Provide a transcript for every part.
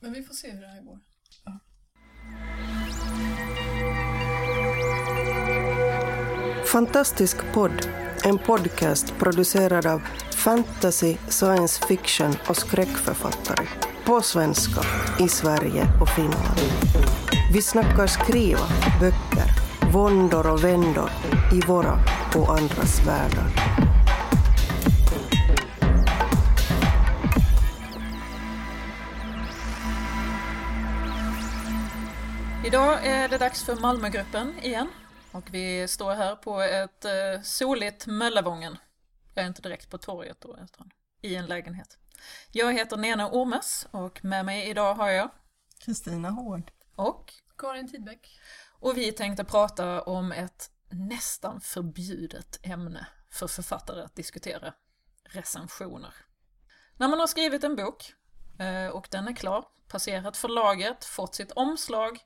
Men vi får se hur det här går. Fantastisk podd, en podcast producerad av fantasy, science fiction och skräckförfattare. På svenska, i Sverige och Finland. Vi snackar skriva, böcker, våndor och vändor i våra och andras världar. Idag är det dags för Malmögruppen igen. Och vi står här på ett eh, soligt Möllevången. Jag är inte direkt på torget då, utan i en lägenhet. Jag heter Nena Ormes och med mig idag har jag Kristina Hård. och Karin Tidbeck. och vi tänkte prata om ett nästan förbjudet ämne för författare att diskutera. Recensioner. När man har skrivit en bok eh, och den är klar, passerat förlaget, fått sitt omslag,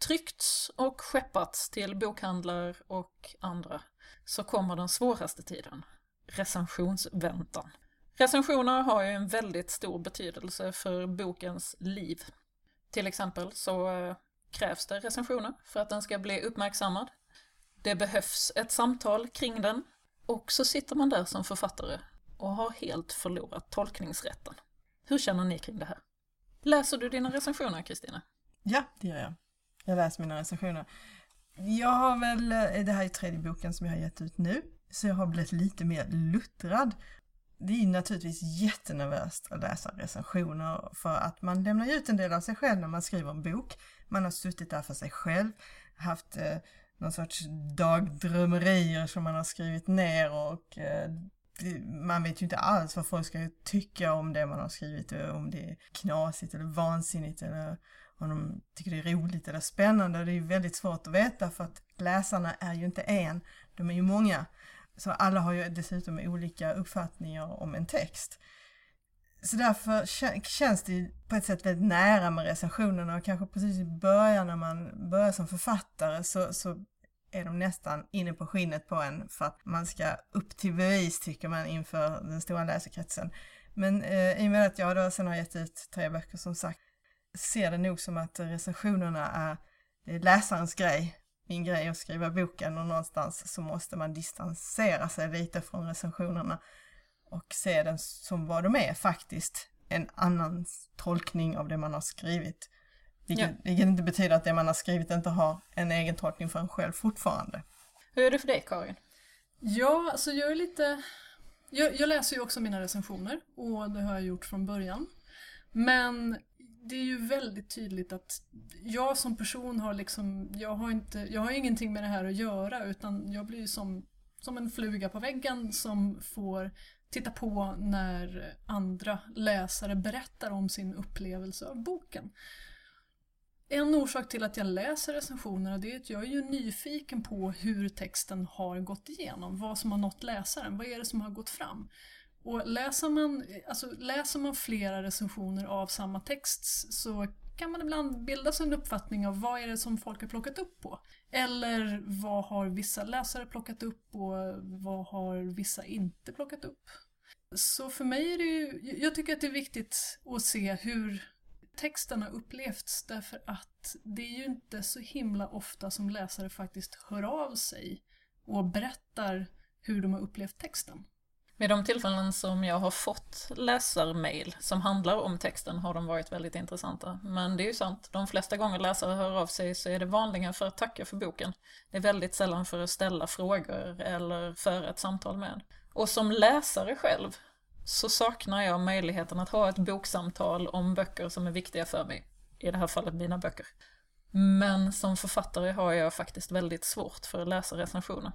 tryckts och skeppats till bokhandlar och andra, så kommer den svåraste tiden, recensionsväntan. Recensioner har ju en väldigt stor betydelse för bokens liv. Till exempel så eh, krävs det recensioner för att den ska bli uppmärksammad. Det behövs ett samtal kring den och så sitter man där som författare och har helt förlorat tolkningsrätten. Hur känner ni kring det här? Läser du dina recensioner, Kristina? Ja, det gör jag. Jag läser mina recensioner. Jag har väl, eh, det här är tredje boken som jag har gett ut nu, så jag har blivit lite mer luttrad. Det är naturligtvis jättenervöst att läsa recensioner för att man lämnar ut en del av sig själv när man skriver en bok. Man har suttit där för sig själv, haft eh, någon sorts dagdrömmerier som man har skrivit ner och eh, man vet ju inte alls vad folk ska tycka om det man har skrivit, eh, om det är knasigt eller vansinnigt eller om de tycker det är roligt eller spännande. Det är ju väldigt svårt att veta för att läsarna är ju inte en, de är ju många. Så alla har ju dessutom olika uppfattningar om en text. Så därför känns det ju på ett sätt väldigt nära med recensionerna och kanske precis i början när man börjar som författare så, så är de nästan inne på skinnet på en för att man ska upp till bevis tycker man inför den stora läsekretsen. Men eh, i och med att jag då sen har gett ut tre böcker som sagt ser det nog som att recensionerna är, är läsarens grej, min grej att skriva boken och någonstans så måste man distansera sig lite från recensionerna och se den som vad de är faktiskt, en annan tolkning av det man har skrivit. Vilket, vilket inte betyder att det man har skrivit inte har en egen tolkning för en själv fortfarande. Hur är det för dig, Karin? Ja, alltså jag är lite... Jag, jag läser ju också mina recensioner och det har jag gjort från början. Men det är ju väldigt tydligt att jag som person har liksom, jag har inte, jag har ingenting med det här att göra utan jag blir som, som en fluga på väggen som får titta på när andra läsare berättar om sin upplevelse av boken. En orsak till att jag läser recensionerna det är att jag är ju nyfiken på hur texten har gått igenom, vad som har nått läsaren, vad är det som har gått fram. Och läser man, alltså läser man flera recensioner av samma text så kan man ibland bilda sig en uppfattning av vad är det som folk har plockat upp på. Eller vad har vissa läsare plockat upp och vad har vissa inte plockat upp. Så för mig är det ju, jag tycker att det är viktigt att se hur texten har upplevts därför att det är ju inte så himla ofta som läsare faktiskt hör av sig och berättar hur de har upplevt texten. Vid de tillfällen som jag har fått läsarmail som handlar om texten har de varit väldigt intressanta. Men det är ju sant, de flesta gånger läsare hör av sig så är det vanligen för att tacka för boken. Det är väldigt sällan för att ställa frågor eller föra ett samtal med. en. Och som läsare själv så saknar jag möjligheten att ha ett boksamtal om böcker som är viktiga för mig. I det här fallet mina böcker. Men som författare har jag faktiskt väldigt svårt för att läsa recensioner.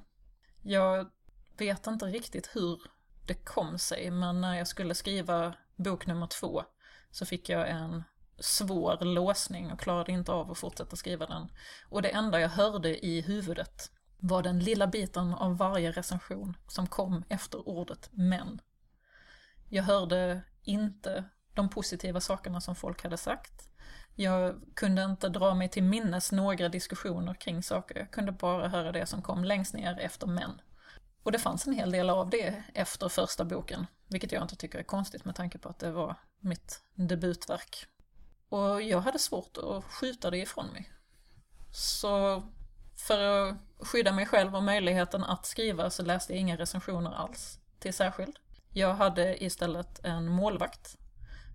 Jag vet inte riktigt hur det kom sig, men när jag skulle skriva bok nummer två så fick jag en svår låsning och klarade inte av att fortsätta skriva den. Och det enda jag hörde i huvudet var den lilla biten av varje recension som kom efter ordet men. Jag hörde inte de positiva sakerna som folk hade sagt. Jag kunde inte dra mig till minnes några diskussioner kring saker, jag kunde bara höra det som kom längst ner efter men. Och det fanns en hel del av det efter första boken, vilket jag inte tycker är konstigt med tanke på att det var mitt debutverk. Och jag hade svårt att skjuta det ifrån mig. Så för att skydda mig själv och möjligheten att skriva så läste jag inga recensioner alls till särskild. Jag hade istället en målvakt.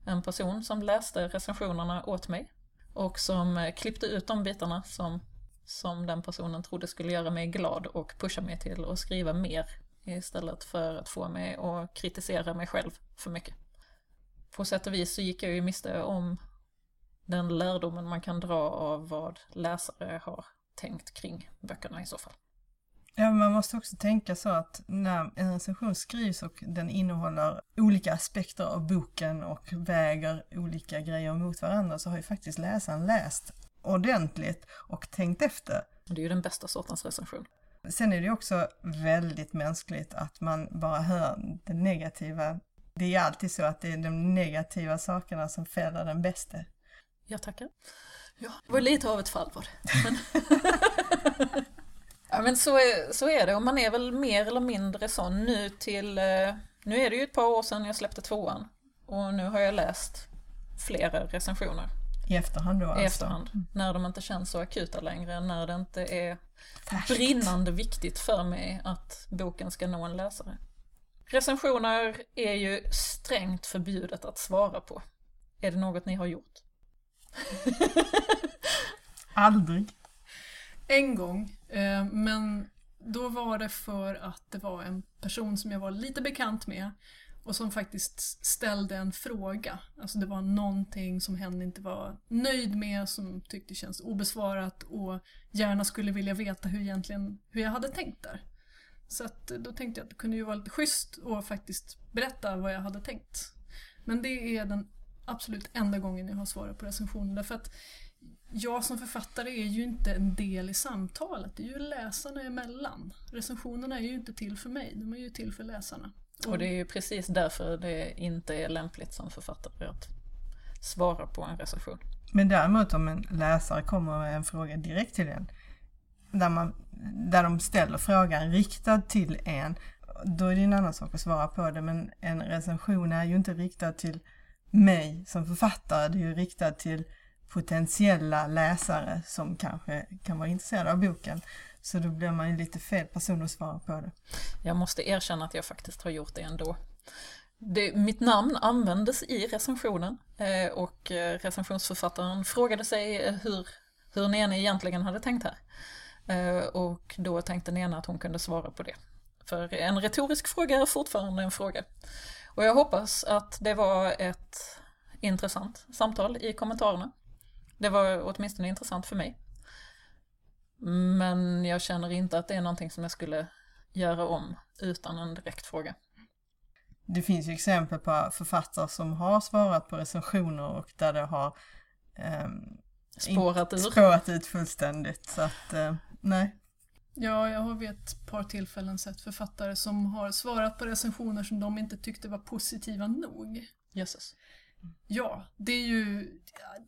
En person som läste recensionerna åt mig. Och som klippte ut de bitarna som, som den personen trodde skulle göra mig glad och pusha mig till att skriva mer istället för att få mig att kritisera mig själv för mycket. På sätt och vis så gick jag ju miste om den lärdomen man kan dra av vad läsare har tänkt kring böckerna i så fall. Ja, man måste också tänka så att när en recension skrivs och den innehåller olika aspekter av boken och väger olika grejer mot varandra så har ju faktiskt läsaren läst ordentligt och tänkt efter. Det är ju den bästa sortens recension. Sen är det också väldigt mänskligt att man bara hör det negativa. Det är ju alltid så att det är de negativa sakerna som fäller den bästa. Jag tackar. Ja, det var lite av ett fall var det. Men, ja, men så, är, så är det och man är väl mer eller mindre sån nu till... eh, Nu är det ju ett par år sedan jag släppte tvåan och nu har jag läst flera recensioner I efterhand då alltså. i efterhand. När de inte känns så akuta längre, när det inte är Färskt. brinnande viktigt för mig att boken ska nå en läsare. Recensioner är ju strängt förbjudet att svara på. Är det något ni har gjort? Aldrig. En gång, eh, men då var det för att det var en person som jag var lite bekant med och som faktiskt ställde en fråga. Alltså det var någonting som hen inte var nöjd med, som tyckte känns obesvarat och gärna skulle vilja veta hur, egentligen, hur jag hade tänkt där. Så att eh, då tänkte jag att det kunde ju vara lite schysst och faktiskt berätta vad jag hade tänkt. Men det är den absolut enda gången jag har svarat på recensioner därför att jag som författare är ju inte en del i samtalet, det är ju läsarna emellan. Recensionerna är ju inte till för mig, de är ju till för läsarna. Och det är ju precis därför det inte är lämpligt som författare att svara på en recension. Men däremot om en läsare kommer med en fråga direkt till en, där, man, där de ställer frågan riktad till en, då är det en annan sak att svara på det. Men en recension är ju inte riktad till mig som författare, det är ju riktad till potentiella läsare som kanske kan vara intresserade av boken. Så då blir man ju lite fel person att svara på det. Jag måste erkänna att jag faktiskt har gjort det ändå. Det, mitt namn användes i recensionen eh, och eh, recensionsförfattaren frågade sig hur, hur, hur Nene egentligen hade tänkt här. Och då tänkte Nene att hon kunde svara på det. För en retorisk fråga är fortfarande en fråga. Och jag hoppas att det var ett intressant samtal i kommentarerna. Det var åtminstone intressant för mig. Men jag känner inte att det är någonting som jag skulle göra om utan en direkt fråga. Det finns ju exempel på författare som har svarat på recensioner och där det har ehm, Spårat ur. spårat ut fullständigt. Så att, eh, nej. Ja, jag har vid ett par tillfällen sett författare som har svarat på recensioner som de inte tyckte var positiva nog. Jösses. Ja, det är ju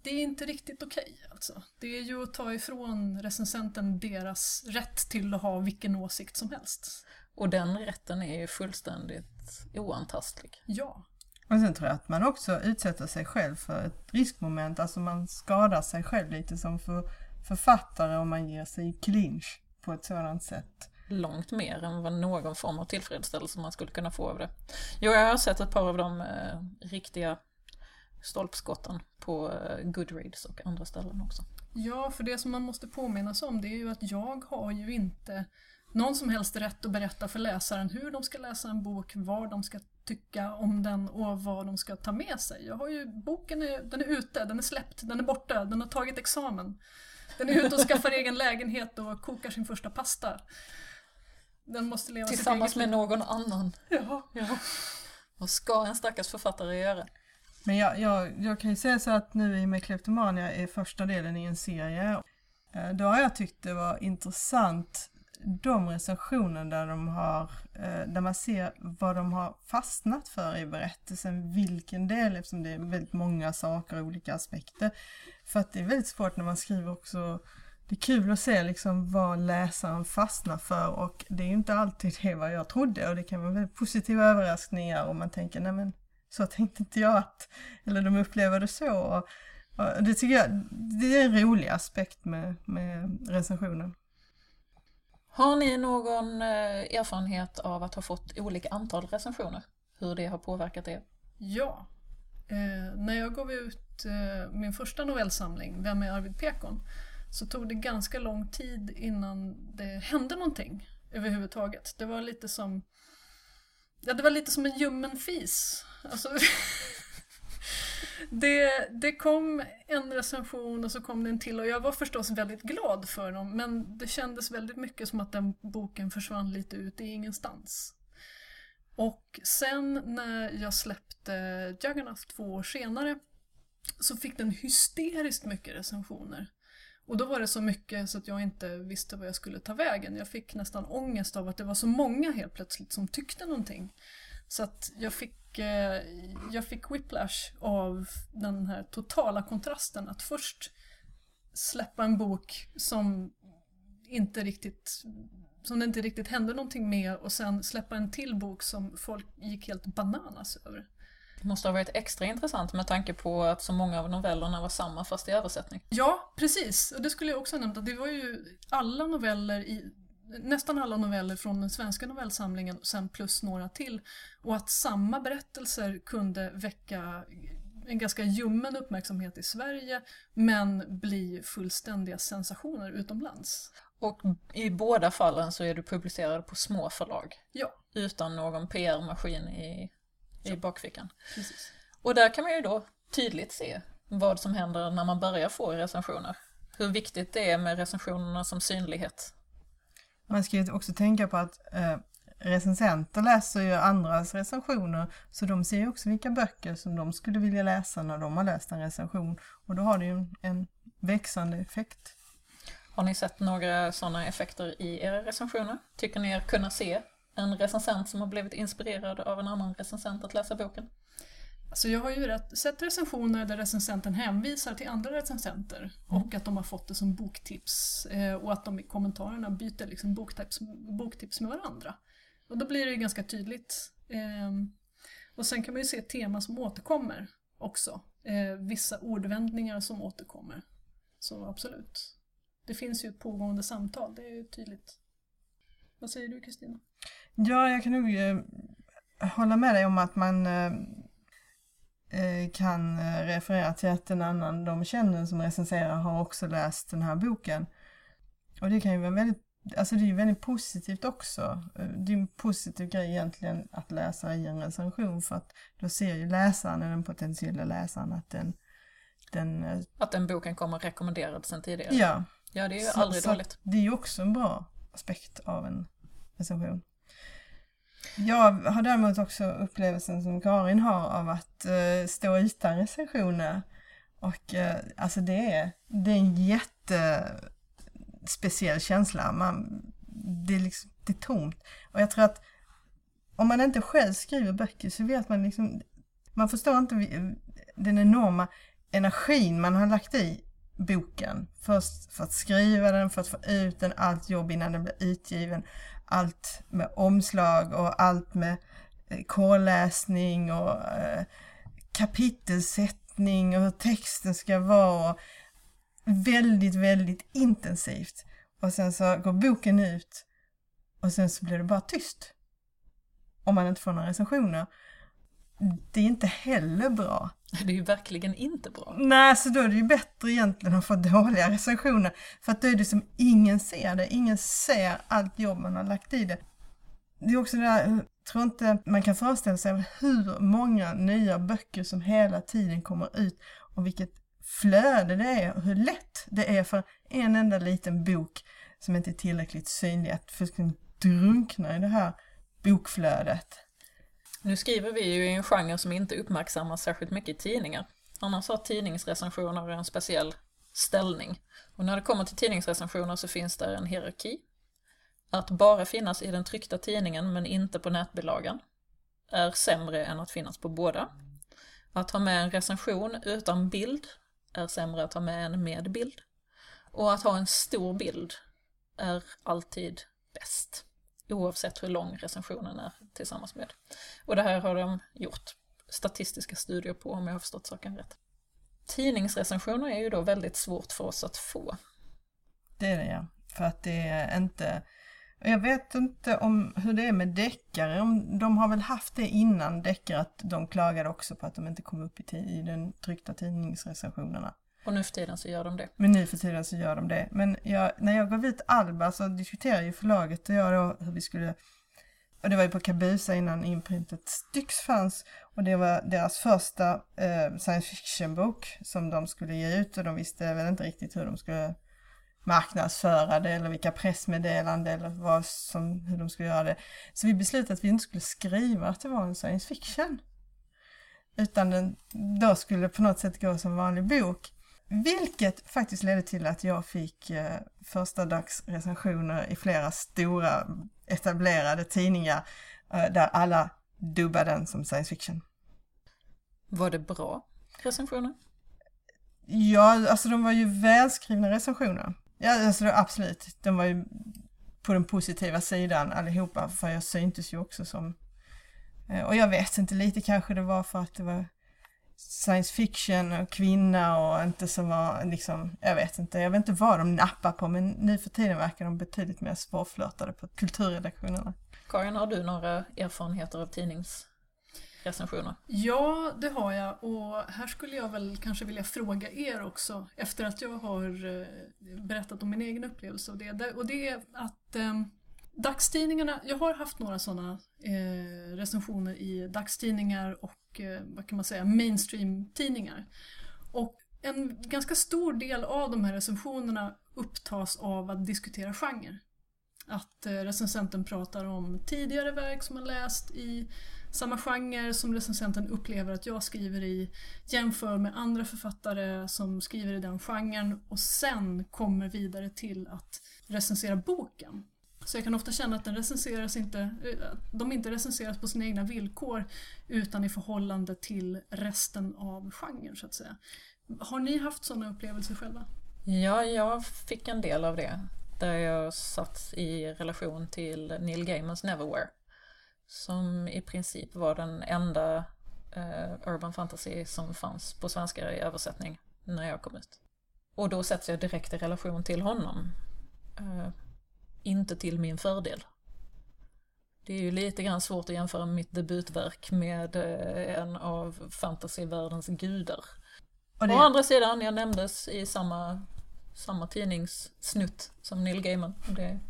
det är inte riktigt okej alltså. Det är ju att ta ifrån recensenten deras rätt till att ha vilken åsikt som helst. Och den rätten är ju fullständigt oantastlig. Ja, Och sen tror jag att man också utsätter sig själv för ett riskmoment, alltså man skadar sig själv lite som för författare om man ger sig i clinch på ett sådant sätt. Långt mer än vad någon form av tillfredsställelse man skulle kunna få av det. Jo, jag har sett ett par av de eh, riktiga stolpskotten på eh, Goodreads och andra ställen också. Ja, för det som man måste påminna sig om det är ju att jag har ju inte någon som helst rätt att berätta för läsaren hur de ska läsa en bok, vad de ska tycka om den och vad de ska ta med sig. Jag har ju, boken är, den är ute, den är släppt, den är borta, den har tagit examen. Den är ute och skaffar egen lägenhet och kokar sin första pasta. Den måste leva Tillsammans med någon annan. Ja. Ja. Vad ska en stackars författare göra? Men jag, jag, jag kan ju säga så att nu i med Kleptomania är första delen i en serie. Eh, då har jag tyckt det var intressant de recensioner där de har, eh, där man ser vad de har fastnat för i berättelsen, vilken del, eftersom det är väldigt många saker och olika aspekter. För att det är väldigt svårt när man skriver också, det är kul att se liksom vad läsaren fastnar för och det är ju inte alltid det vad jag trodde och det kan vara väldigt positiva överraskningar om man tänker nej men så tänkte inte jag att, eller de upplever det så. Och Och det tycker jag det är en rolig aspekt med, med recensionen. Har ni någon eh, erfarenhet av att ha fått olika antal recensioner? Hur det har påverkat er? Ja. Eh, när jag gav ut eh, min första novellsamling, Vem är Arvid Pekon? Så tog det ganska lång tid innan det hände någonting överhuvudtaget. Det var lite som Ja, det var lite som en ljummen fis. Alltså, det, det kom en recension och så kom det en till och jag var förstås väldigt glad för dem men det kändes väldigt mycket som att den boken försvann lite ut i ingenstans. Och sen när jag släppte Juggernaut två år senare så fick den hysteriskt mycket recensioner. Och då var det så mycket så att jag inte visste vad jag skulle ta vägen. Jag fick nästan ångest av att det var så många helt plötsligt som tyckte någonting. Så att jag fick, eh, jag fick whiplash av den här totala kontrasten att först släppa en bok som inte riktigt som det inte riktigt hände någonting med och sen släppa en till bok som folk gick helt bananas över. Det måste ha varit extra intressant med tanke på att så många av novellerna var samma fast i översättning. Ja, precis. Och det skulle jag också ha nämnt att det var ju alla noveller i nästan alla noveller från den svenska novellsamlingen och sen plus några till. Och att samma berättelser kunde väcka en ganska ljummen uppmärksamhet i Sverige men bli fullständiga sensationer utomlands. Och i båda fallen så är du publicerad på små förlag. Ja. Utan någon PR-maskin i, i bakfickan. Precis. Och där kan man ju då tydligt se vad som händer när man börjar få recensioner. Hur viktigt det är med recensionerna som synlighet. Man ska ju också tänka på att eh, recensenter läser ju andras recensioner så de ser ju också vilka böcker som de skulle vilja läsa när de har läst en recension och då har det ju en, en växande effekt. Har ni sett några sådana effekter i era recensioner? Tycker ni er kunna se en recensent som har blivit inspirerad av en annan recensent att läsa boken? Alltså jag har ju rätt, sett recensioner där recensenten hänvisar till andra recensenter och att de har fått det som boktips eh, och att de i kommentarerna byter liksom boktips, boktips med varandra. Och då blir det ju ganska tydligt. Eh, och sen kan man ju se teman som återkommer också. Eh, vissa ordvändningar som återkommer. Så absolut. Det finns ju ett pågående samtal, det är ju tydligt. Vad säger du Kristina? Ja, jag kan nog eh, hålla med dig om att man kan eh, referera till att en annan de känner som recenserar har också läst den här boken. Och det kan ju vara väldigt, alltså det är ju väldigt positivt också. Eh, det är en positiv grej egentligen att läsa i en recension för att då ser ju läsaren, den potentiella läsaren, att den, den eh, Att den boken kommer rekommenderad sen tidigare? ja, Ja, det är ju Så- aldrig så dåligt. Det är ju också en bra aspekt av en recension. Jag har däremot också upplevelsen som Karin har av att uh, stå utan recensioner. Och uh, alltså det är, det är en jättespeciell känsla. Man, det, är liksom, det är tomt. Och jag tror att om man inte själv skriver böcker så vet man liksom, man förstår inte den enorma energin man har lagt i boken. Först för att skriva den, för att få ut den, allt jobb innan den blir utgiven. Allt med omslag och allt med eh, korläsning och eh, kapitelsättning och hur texten ska vara. Väldigt, väldigt intensivt. Och sen så går boken ut och sen så blir det bara tyst. Om man inte får några recensioner. Det är inte heller bra. Det är ju verkligen inte bra. Nej, så då är det ju bättre egentligen att få dåliga recensioner. För att då är det som ingen ser det. Ingen ser allt jobb man har lagt i det. Det är också det där, jag tror inte man kan föreställa sig hur många nya böcker som hela tiden kommer ut och vilket flöde det är och hur lätt det är för en enda liten bok som inte är tillräckligt synlig att fullständigt liksom drunkna i det här bokflödet. Nu skriver vi ju i en genre som inte uppmärksammas särskilt mycket i tidningar. Annars har tidningsrecensioner en speciell ställning. Och när det kommer till tidningsrecensioner så finns där en hierarki. Att bara finnas i den tryckta tidningen men inte på nätbilagan är sämre än att finnas på båda. Att ha med en recension utan bild är sämre att ha med en med bild. Och att ha en stor bild är alltid bäst. Oavsett hur lång recensionen är tillsammans med. Och det här har de gjort statistiska studier på om jag har förstått saken rätt. Tidningsrecensioner är ju då väldigt svårt för oss att få. Det är det ja. För att det är inte... Jag vet inte om hur det är med deckare. De har väl haft det innan deckare att de klagade också på att de inte kom upp i, i den tryckta tidningsrecensionerna. Och nu för tiden så gör de det. Men nu för tiden så gör de det. Men jag, när jag gav ut Alba så diskuterade ju förlaget och jag då hur vi skulle och det var ju på Kabusa innan imprintet Styx fanns. Och det var deras första eh, science fiction-bok som de skulle ge ut och de visste väl inte riktigt hur de skulle marknadsföra det eller vilka pressmeddelanden eller vad som, hur de skulle göra det. Så vi beslutade att vi inte skulle skriva att det var en science fiction. Utan den då skulle på något sätt gå som vanlig bok. Vilket faktiskt ledde till att jag fick eh, första dags recensioner i flera stora etablerade tidningar eh, där alla dubbade den som science fiction. Var det bra recensioner? Ja, alltså de var ju välskrivna recensioner. Ja, alltså det, absolut. De var ju på den positiva sidan allihopa, för jag syntes ju också som... Eh, och jag vet inte, lite kanske det var för att det var science fiction och kvinna och inte som var liksom, jag vet inte, jag vet inte vad de nappar på men nu för tiden verkar de betydligt mer svårflörtade på kulturredaktionerna. Karin, har du några erfarenheter av tidningsrecensioner? Ja, det har jag och här skulle jag väl kanske vilja fråga er också efter att jag har eh, berättat om min egen upplevelse av det. Och det är att eh, dagstidningarna, jag har haft några sådana eh, recensioner i dagstidningar och eh, vad kan man säga, mainstream-tidningar. Och en ganska stor del av de här recensionerna upptas av att diskutera genre. Att eh, recensenten pratar om tidigare verk som man läst i samma genre som recensenten upplever att jag skriver i, jämför med andra författare som skriver i den genren och sen kommer vidare till att recensera boken. Så jag kan ofta känna att den recenseras inte, de inte recenseras på sina egna villkor utan i förhållande till resten av genren så att säga. Har ni haft sådana upplevelser själva? Ja, jag fick en del av det. Där jag satt i relation till Neil Gaimans Neverwhere. Som i princip var den enda eh, urban fantasy som fanns på svenska i översättning när jag kom ut. Och då sätts jag direkt i relation till honom. Eh, inte till min fördel. Det är ju lite grann svårt att jämföra mitt debutverk med eh, en av fantasyvärldens gudar. Det... Å andra sidan, jag nämndes i samma, samma tidningssnutt som Neil Gaiman. Det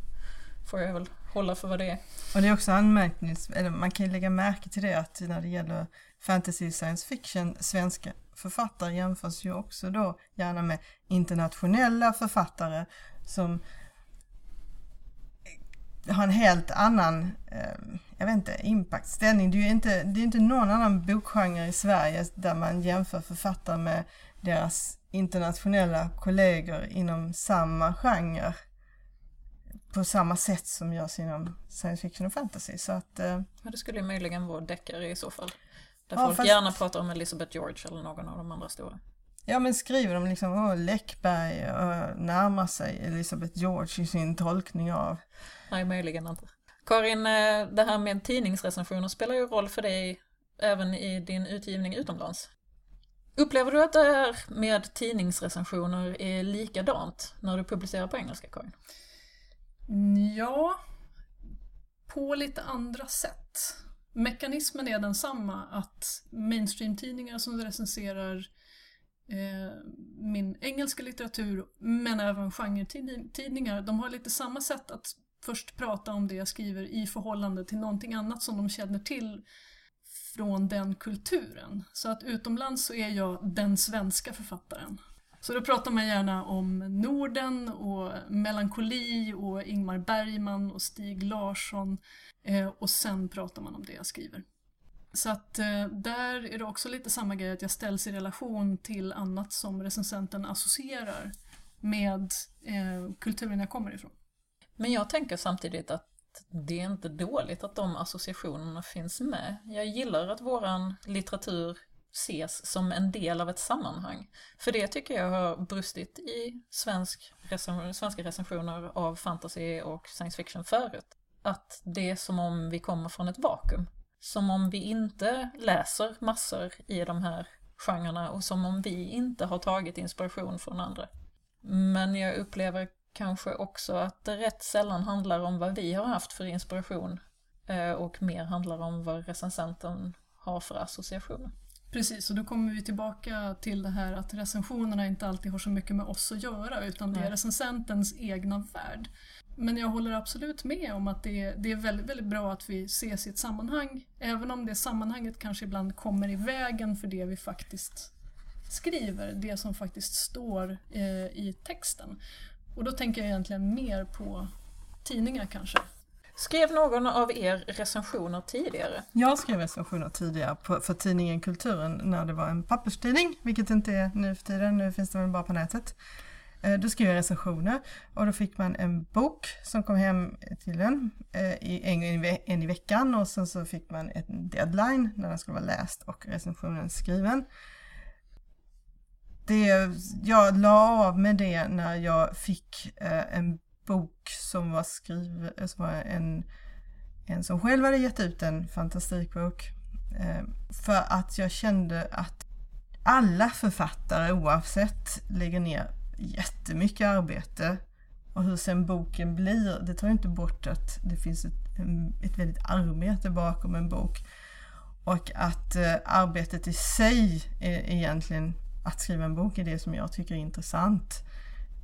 får jag väl hålla för vad det är. Och det är också anmärkningsvärt, eller man kan ju lägga märke till det att när det gäller fantasy science fiction, svenska författare jämförs ju också då gärna med internationella författare som har en helt annan, eh, jag vet inte, impactställning. Det är ju inte, det är inte någon annan bokgenre i Sverige där man jämför författare med deras internationella kollegor inom samma genre på samma sätt som görs inom science fiction och fantasy. Så att, eh, ja, det skulle ju möjligen vara deckare i så fall. Där ja, folk fast... gärna pratar om Elizabeth George eller någon av de andra stora. Ja men skriver de liksom, åh Läckberg och närmar sig Elizabeth George i sin tolkning av Nej, möjligen inte. Karin, eh, det här med tidningsrecensioner spelar ju roll för dig även i din utgivning utomlands. Upplever du att det här med tidningsrecensioner är likadant när du publicerar på engelska, Karin? Ja, på lite andra sätt. Mekanismen är densamma, att mainstream-tidningar som recenserar eh, Eh, min engelska litteratur, men även genretidningar. de har lite samma sätt att först prata om det jag skriver i förhållande till någonting annat som de känner till från den kulturen. Så att utomlands så är jag den svenska författaren. Så då pratar man gärna om Norden och melankoli och Ingmar Bergman och Stig Larsson eh, och sen pratar man om det jag skriver. Så att eh, där är det också lite samma grej att jag ställs i relation till annat som recensenten associerar med eh, kulturen jag kommer ifrån. Men jag tänker samtidigt att det är inte dåligt att de associationerna finns med. Jag gillar att våran litteratur ses som en del av ett sammanhang. För det tycker jag har brustit i svensk recension, svenska recensioner av fantasy och science fiction förut. Att det är som om vi kommer från ett vakuum. Som om vi inte läser massor i de här genrerna och som om vi inte har tagit inspiration från andra. Men jag upplever kanske också att det rätt sällan handlar om vad vi har haft för inspiration eh, och mer handlar om vad recensenten har för associationer. Precis, och då kommer vi tillbaka till det här att recensionerna inte alltid har så mycket med oss att göra utan det är recensentens egna värld. Men jag håller absolut med om att det är, det är väldigt, väldigt bra att vi ses i ett sammanhang. Även om det sammanhanget kanske ibland kommer i vägen för det vi faktiskt skriver. Det som faktiskt står eh, i texten. Och då tänker jag egentligen mer på tidningar kanske. Skrev någon av er recensioner tidigare? Jag skrev recensioner tidigare på, för tidningen Kulturen när det var en papperstidning, vilket inte är nu för tiden, nu finns det väl bara på nätet. Eh, då skrev jag recensioner och då fick man en bok som kom hem till en, eh, en, i en i veckan och sen så fick man en deadline när den skulle vara läst och recensionen skriven. Det, jag la av med det när jag fick eh, en bok som var skriven, som var en en som själv hade gett ut en fantastikbok. För att jag kände att alla författare oavsett lägger ner jättemycket arbete. Och hur sen boken blir, det tar ju inte bort att det finns ett, ett väldigt arbete bakom en bok. Och att eh, arbetet i sig är egentligen att skriva en bok är det som jag tycker är intressant.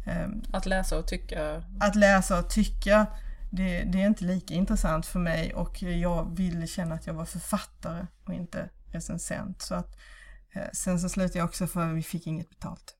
Eh, Att läsa och tycka att läsa och tycka, det, det är inte lika intressant för mig och jag ville känna att jag var författare och inte recensent. Så att, eh, sen så slutade jag också för att vi fick inget betalt.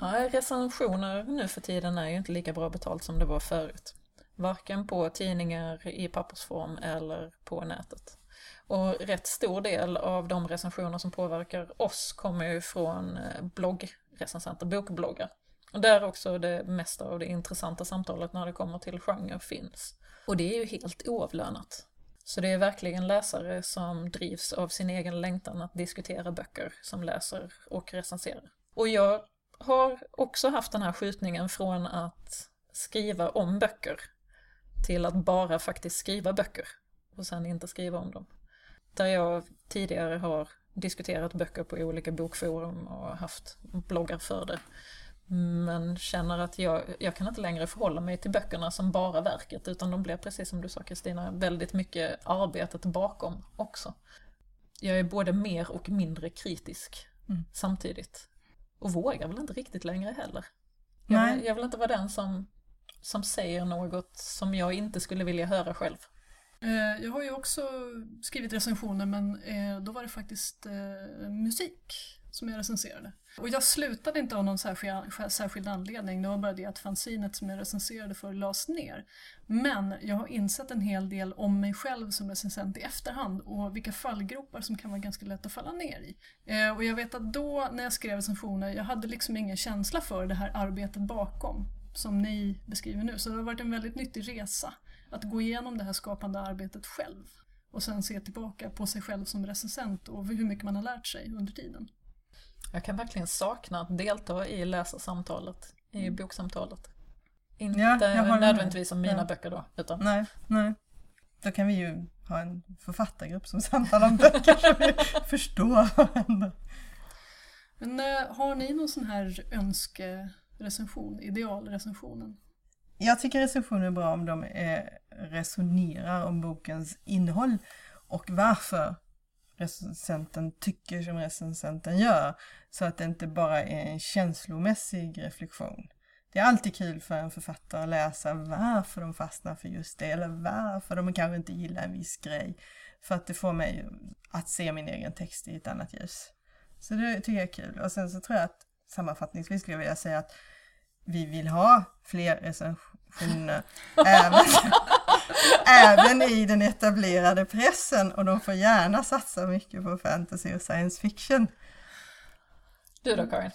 Ja, recensioner nu för tiden är ju inte lika bra betalt som det var förut. Varken på tidningar i pappersform eller på nätet. Och rätt stor del av de recensioner som påverkar oss kommer ju från eh, bloggrecensenter, bokbloggar. Och där också det mesta av det intressanta samtalet när det kommer till genre finns. Och det är ju helt oavlönat. Så det är verkligen läsare som drivs av sin egen längtan att diskutera böcker som läser och recenserar. Och jag har också haft den här skjutningen från att skriva om böcker till att bara faktiskt skriva böcker och sen inte skriva om dem. Där jag tidigare har diskuterat böcker på olika bokforum och haft bloggar för det. Men känner att jag, jag kan inte längre förhålla mig till böckerna som bara verket utan de blir precis som du sa Kristina, väldigt mycket arbetet bakom också. Jag är både mer och mindre kritisk Mm. samtidigt. Och vågar väl inte riktigt längre heller. Jag Nej. jag vill inte vara den som, som säger något som jag inte skulle vilja höra själv. Eh, Jag har ju också skrivit recensioner men eh, då var det faktiskt eh, musik som jag recenserade. Och jag slutade inte av någon särskild, särskild anledning, det var bara det att fanzinet som jag recenserade för lades ner. Men jag har insett en hel del om mig själv som recensent i efterhand och vilka fallgropar som kan vara ganska lätt att falla ner i. Eh, Och jag vet att då när jag skrev recensioner, jag hade liksom ingen känsla för det här arbetet bakom som ni beskriver nu. Så det har varit en väldigt nyttig resa att gå igenom det här skapande arbetet själv och sen se tillbaka på sig själv som recensent och hur mycket man har lärt sig under tiden. Jag kan verkligen sakna att delta i läsarsamtalet, i boksamtalet. Inte Ja, nödvändigtvis om mina Ja. böcker då, utan Nej, nej. Då kan vi ju ha en författargrupp som samtalar om böcker så vi förstår varandra. Men eh, har ni någon sån här önskerecension, idealrecensionen? Jag tycker recensioner är bra om de är, resonerar om bokens innehåll och varför recensenten tycker som recensenten gör. Så att det inte bara är en känslomässig reflektion. Det är alltid kul för en författare att läsa varför de fastnar för just det eller varför de kanske inte gillar en viss grej. För att det får mig att se min egen text i ett annat ljus. Så det tycker jag är kul. Och sen så tror jag att sammanfattningsvis skulle jag vilja säga att vi vill ha fler recensioner även, även i den etablerade pressen och de får gärna satsa mycket på fantasy och science fiction. du då Karin?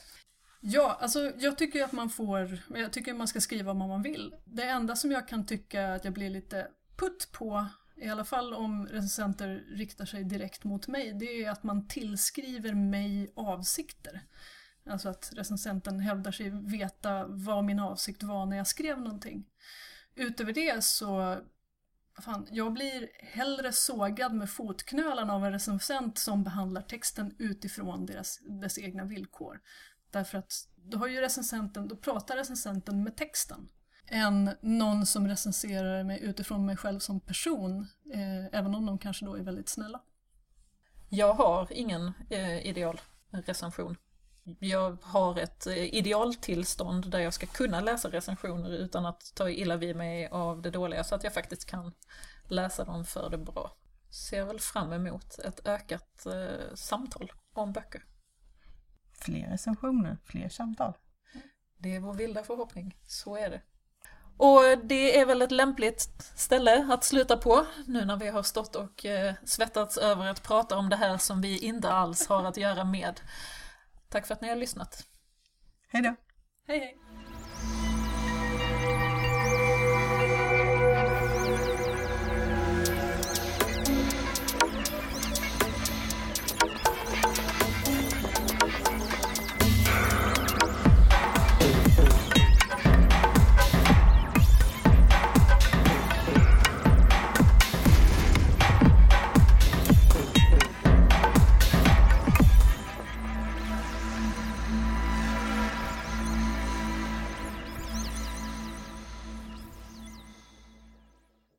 Ja, alltså jag tycker att man får, jag tycker man ska skriva vad man vill. Det enda som jag kan tycka att jag blir lite putt på, i alla fall om recensenter riktar sig direkt mot mig, det är att man tillskriver mig avsikter. Alltså att recensenten hävdar sig veta vad min avsikt var när jag skrev någonting. Utöver det så fan, jag blir hellre sågad med fotknölarna av en recensent som behandlar texten utifrån deras, dess egna villkor. Därför att då har ju recensenten, då pratar recensenten med texten. Än någon som recenserar mig utifrån mig själv som person, eh, även om de kanske då är väldigt snälla. Jag har ingen eh, idealrecension. Jag har ett eh, idealtillstånd där jag ska kunna läsa recensioner utan att ta illa vid mig av det dåliga så att jag faktiskt kan läsa dem för det bra. Ser väl fram emot ett ökat eh, samtal om böcker. Fler recensioner, fler samtal. Det är vår vilda förhoppning, så är det. Och det är väl ett lämpligt ställe att sluta på nu när vi har stått och eh, svettats över att prata om det här som vi inte alls har att göra med. Tack för att ni har lyssnat. Hej då! Hej hej!